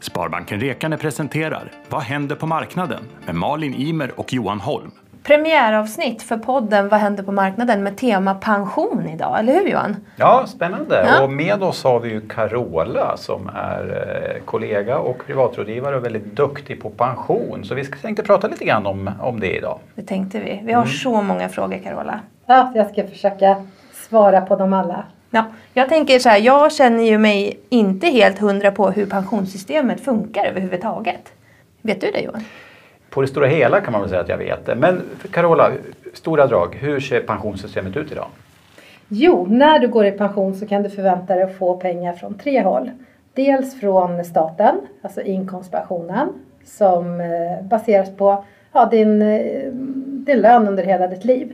Sparbanken Rekane presenterar Vad händer på marknaden? med Malin Imer och Johan Holm. Premiäravsnitt för podden Vad händer på marknaden med tema pension idag, eller hur Johan? Ja, spännande. Ja. Och med oss har vi ju Carola som är eh, kollega och privatrådgivare och väldigt duktig på pension. Så vi ska- tänkte prata lite grann om, om det idag. Det tänkte vi. Vi har så många frågor Carola. Ja, jag ska försöka svara på dem alla. Ja, jag tänker så här, jag känner ju mig inte helt hundra på hur pensionssystemet funkar överhuvudtaget. Vet du det Johan? På det stora hela kan man väl säga att jag vet det. Men Carola, stora drag, hur ser pensionssystemet ut idag? Jo, när du går i pension så kan du förvänta dig att få pengar från tre håll. Dels från staten, alltså inkomstpensionen, som eh, baseras på ja, din, eh, din lön under hela ditt liv.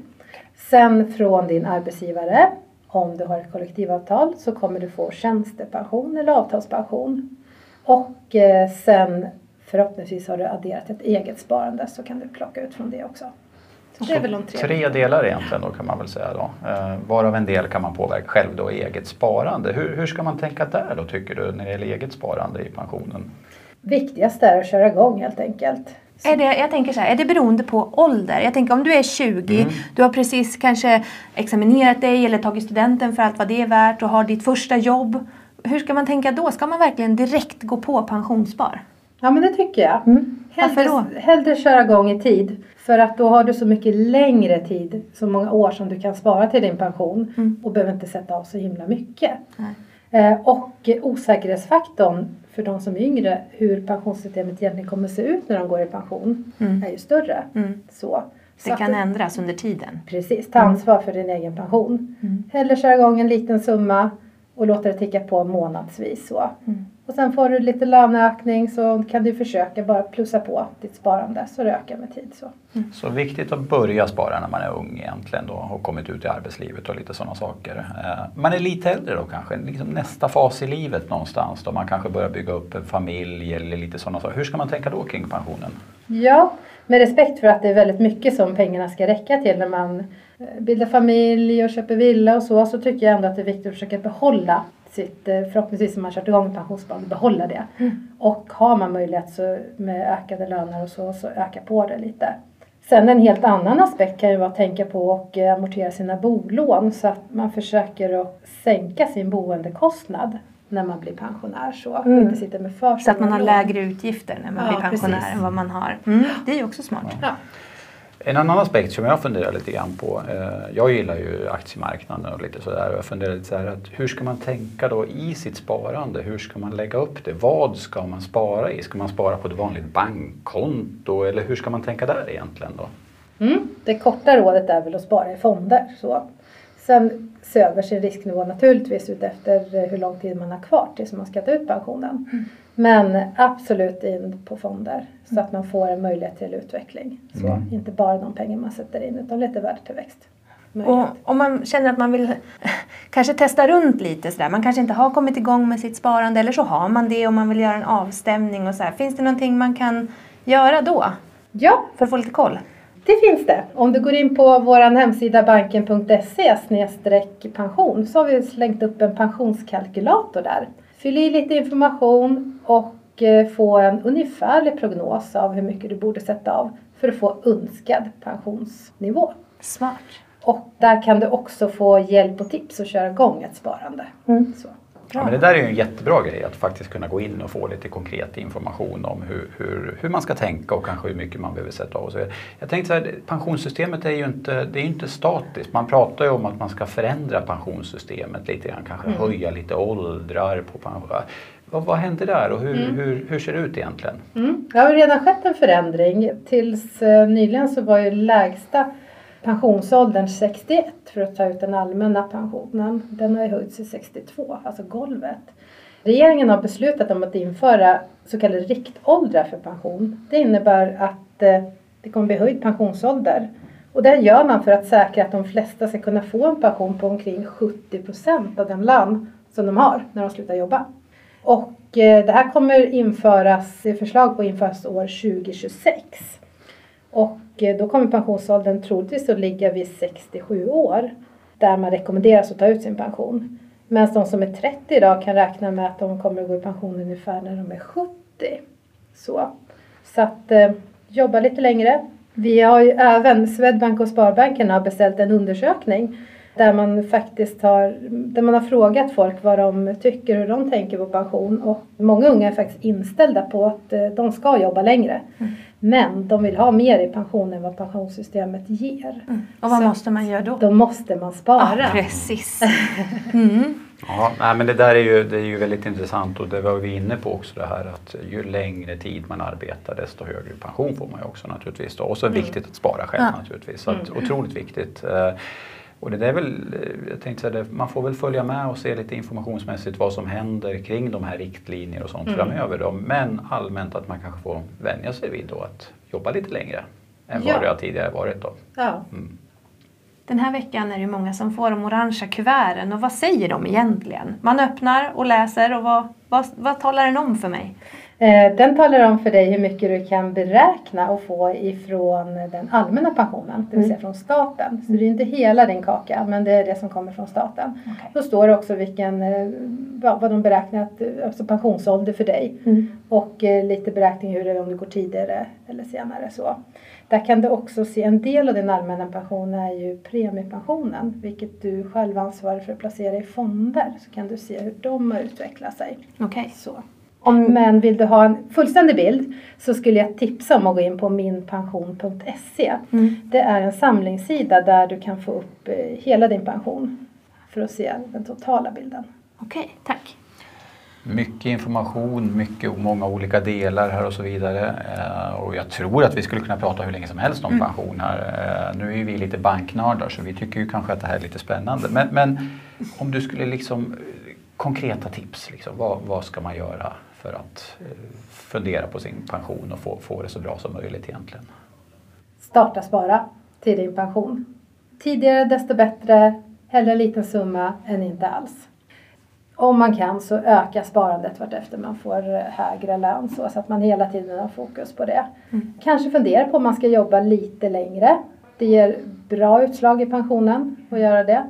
Sen från din arbetsgivare, om du har ett kollektivavtal, så kommer du få tjänstepension eller avtalspension. Och eh, sen förhoppningsvis har du adderat ett eget sparande så kan du plocka ut från det också. Så det är väl de tre. Tre delar egentligen då kan man väl säga då. Eh, varav en del kan man påverka själv då i eget sparande. Hur, hur ska man tänka där då tycker du när det gäller eget sparande i pensionen? Viktigast är att köra igång helt enkelt. Är det, jag tänker så här, är det beroende på ålder? Jag tänker om du är 20, du har precis kanske examinerat dig eller tagit studenten för allt vad det är värt och har ditt första jobb. Hur ska man tänka då? Ska man verkligen direkt gå på pensionsspar? Ja men det tycker jag. Varför då? Hellre, hellre köra igång i tid. För att då har du så mycket längre tid, så många år som du kan spara till din pension och behöver inte sätta av så himla mycket. Nej. Eh, och osäkerhetsfaktorn för de som är yngre, hur pensionssystemet egentligen kommer se ut när de går i pension, är ju större. Mm. Så. Så Det att kan ändras under tiden. Precis, ta ansvar för din egen pension. Hellre köra igång en liten summa och låta det ticka på månadsvis. Så. Och sen får du lite löneökning så kan du försöka bara plussa på ditt sparande så det ökar med tid. Så. Så viktigt att börja spara när man är ung egentligen då och kommit ut i arbetslivet och lite sådana saker. Eh, Man är lite äldre då kanske, liksom nästa fas i livet någonstans då man kanske börjar bygga upp en familj eller lite sådana saker. Hur ska man tänka då kring pensionen? Ja, med respekt för att det är väldigt mycket som pengarna ska räcka till när man eh, bildar familj och köper villa och så, så tycker jag ändå att det är viktigt att försöka behålla sitt, eh, förhoppningsvis om man kört igång pensionssparande, behålla det. Och har man möjlighet så med ökade löner och så, så öka på det lite. Sen en helt annan aspekt kan ju vara att tänka på och eh, amortera sina bolån så att man försöker att sänka sin boendekostnad när man blir pensionär så. Och inte sitter med för Så att man har lägre utgifter när man Ja, blir pensionär precis. än vad man har. Mm. Det är ju också smart. Ja. En annan aspekt som jag funderar lite grann på. Eh, jag gillar ju aktiemarknaden och lite sådär. Och jag funderar lite så här att hur ska man tänka då i sitt sparande? Hur ska man lägga upp det? Vad ska man spara i? Ska man spara på ett vanligt bankkonto? Eller hur ska man tänka där egentligen då? Mm. Det korta rådet är väl att spara i fonder. Så. Sen se över sin risknivå naturligtvis utefter eh, hur lång tid man har kvar tills man ska ta ut pensionen. Men absolut in på fonder så att man får en möjlighet till utveckling. Så inte bara de pengar man sätter in utan lite värdetillväxt. Och om man känner att man vill kanske testa runt lite sådär. Man kanske inte har kommit igång med sitt sparande eller så har man det och man vill göra en avstämning och så här. Finns det någonting man kan göra då? Ja, För att få lite koll? Det finns det. Om du går in på vår hemsida banken.se pension så har vi slängt upp en pensionskalkylator där. Fyll i lite information och eh, få en ungefärlig prognos av hur mycket du borde sätta av för att få önskad pensionsnivå. Smart. Och där kan du också få hjälp och tips att köra igång ett sparande. Så. Ja, men det där är ju en jättebra grej att faktiskt kunna gå in och få lite konkret information om hur, hur, hur man ska tänka och kanske hur mycket man behöver sätta av. Och så vidare. Jag tänkte så här, pensionssystemet är ju inte, det är inte statiskt. Man pratar ju om att man ska förändra pensionssystemet lite grann, kanske höja lite åldrar på pension. Vad, vad händer där och hur, hur, hur ser det ut egentligen? Mm. Det har redan skett en förändring. Tills eh, nyligen så var ju lägsta pensionsåldern 61 för att ta ut den allmänna pensionen. Den har ju höjts till 62, alltså golvet. Regeringen har beslutat om att införa så kallade riktåldrar för pension. Det innebär att eh, det kommer bli höjd pensionsålder. Och det gör man för att säkra att de flesta ska kunna få en pension på omkring 70 procent av den lön som de har när de slutar jobba. Och eh, det här kommer införas, förslag på införas år 2026. Och Eh, då kommer pensionsåldern troligtvis att ligga vid 67 år. Där man rekommenderas att ta ut sin pension. Medan de som är 30 idag kan räkna med att de kommer att gå i pension ungefär när de är 70. Så, så att eh, jobba lite längre. Vi har ju även, Swedbank och Sparbanken har beställt en undersökning där man faktiskt har, där man har frågat folk vad de tycker, hur de tänker på pension. Och många unga är faktiskt inställda på att eh, de ska jobba längre. Mm. Men de vill ha mer i pension än vad pensionssystemet ger. Mm. Och vad Så måste man göra då? Då måste man spara. Ja, precis. Mm. Ja, men det där är ju, det är ju väldigt intressant och det var vi inne på också det här att ju längre tid man arbetar desto högre pension får man ju också naturligtvis. Då. Och så är det mm. viktigt att spara själv ja. naturligtvis. Så att, mm. Otroligt viktigt. Och det är väl, eh, jag tänkte säga man får väl följa med och se lite informationsmässigt vad som händer kring de här riktlinjer och sånt mm. framöver. Då. Men allmänt att man kanske får vänja sig vid då att jobba lite längre än ja. vad det har tidigare varit. Då. Ja. Mm. Den här veckan är det många som får de orangea kuverten och vad säger de egentligen? Man öppnar och läser och vad, vad, vad talar den om för mig? Eh, den talar om för dig hur mycket du kan beräkna och få ifrån den allmänna pensionen, det vill säga mm. från staten. Så det är inte hela din kaka, men det är det som kommer från staten. Okay. Då står det också vilken, eh, vad de beräknat, alltså pensionsålder för dig mm. och eh, lite beräkning hur det är om du går tidigare eller senare. Så. Där kan du också se en del av din allmänna pension är ju premiepensionen, vilket du själv ansvarar för att placera i fonder. Så kan du se hur de har utvecklat sig. Okay. Så. Om, men vill du ha en fullständig bild så skulle jag tipsa om att gå in på minpension.se. Mm. Det är en samlingssida där du kan få upp eh, hela din pension för att se den totala bilden. Okej, okay, tack. Mycket information, mycket och många olika delar här och så vidare. Eh, och jag tror att vi skulle kunna prata hur länge som helst om mm. pension här. Eh, nu är vi lite banknördar så vi tycker ju kanske att det här är lite spännande. Men, men om du skulle liksom konkreta tips, liksom, vad, vad ska man göra för att eh, fundera på sin pension och få, få det så bra som möjligt egentligen. Starta spara till din pension. Tidigare desto bättre, hellre en liten summa än inte alls. Om man kan så öka sparandet vartefter man får eh, högre lön så, så att man hela tiden har fokus på det. Mm. Kanske fundera på om man ska jobba lite längre. Det ger bra utslag i pensionen att göra det.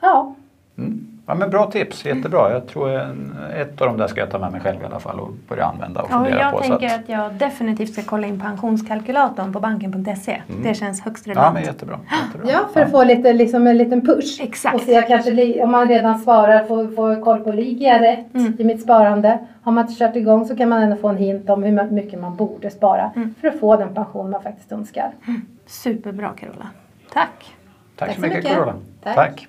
Ja. Mm. Ja, men bra tips, jättebra. Jag tror en, ett av de där ska jag ta med mig själv i alla fall och börja använda och fundera ja, jag på. Jag tänker att... att... jag definitivt ska kolla in pensionskalkylatorn på banken.se. Mm. Det känns högst relevant. Ja, men jättebra. jättebra. Ja, för att få lite, liksom en liten push. Exakt. Och se kanske om man redan svarar, få, få koll på, ligger jag rätt mm. i mitt sparande? Har man inte kört igång så kan man ändå få en hint om hur mycket man borde spara mm. för att få den pension man faktiskt önskar. Mm. Superbra Carola. Tack. Tack, Tack så mycket, mycket. Carola. Tack. Tack.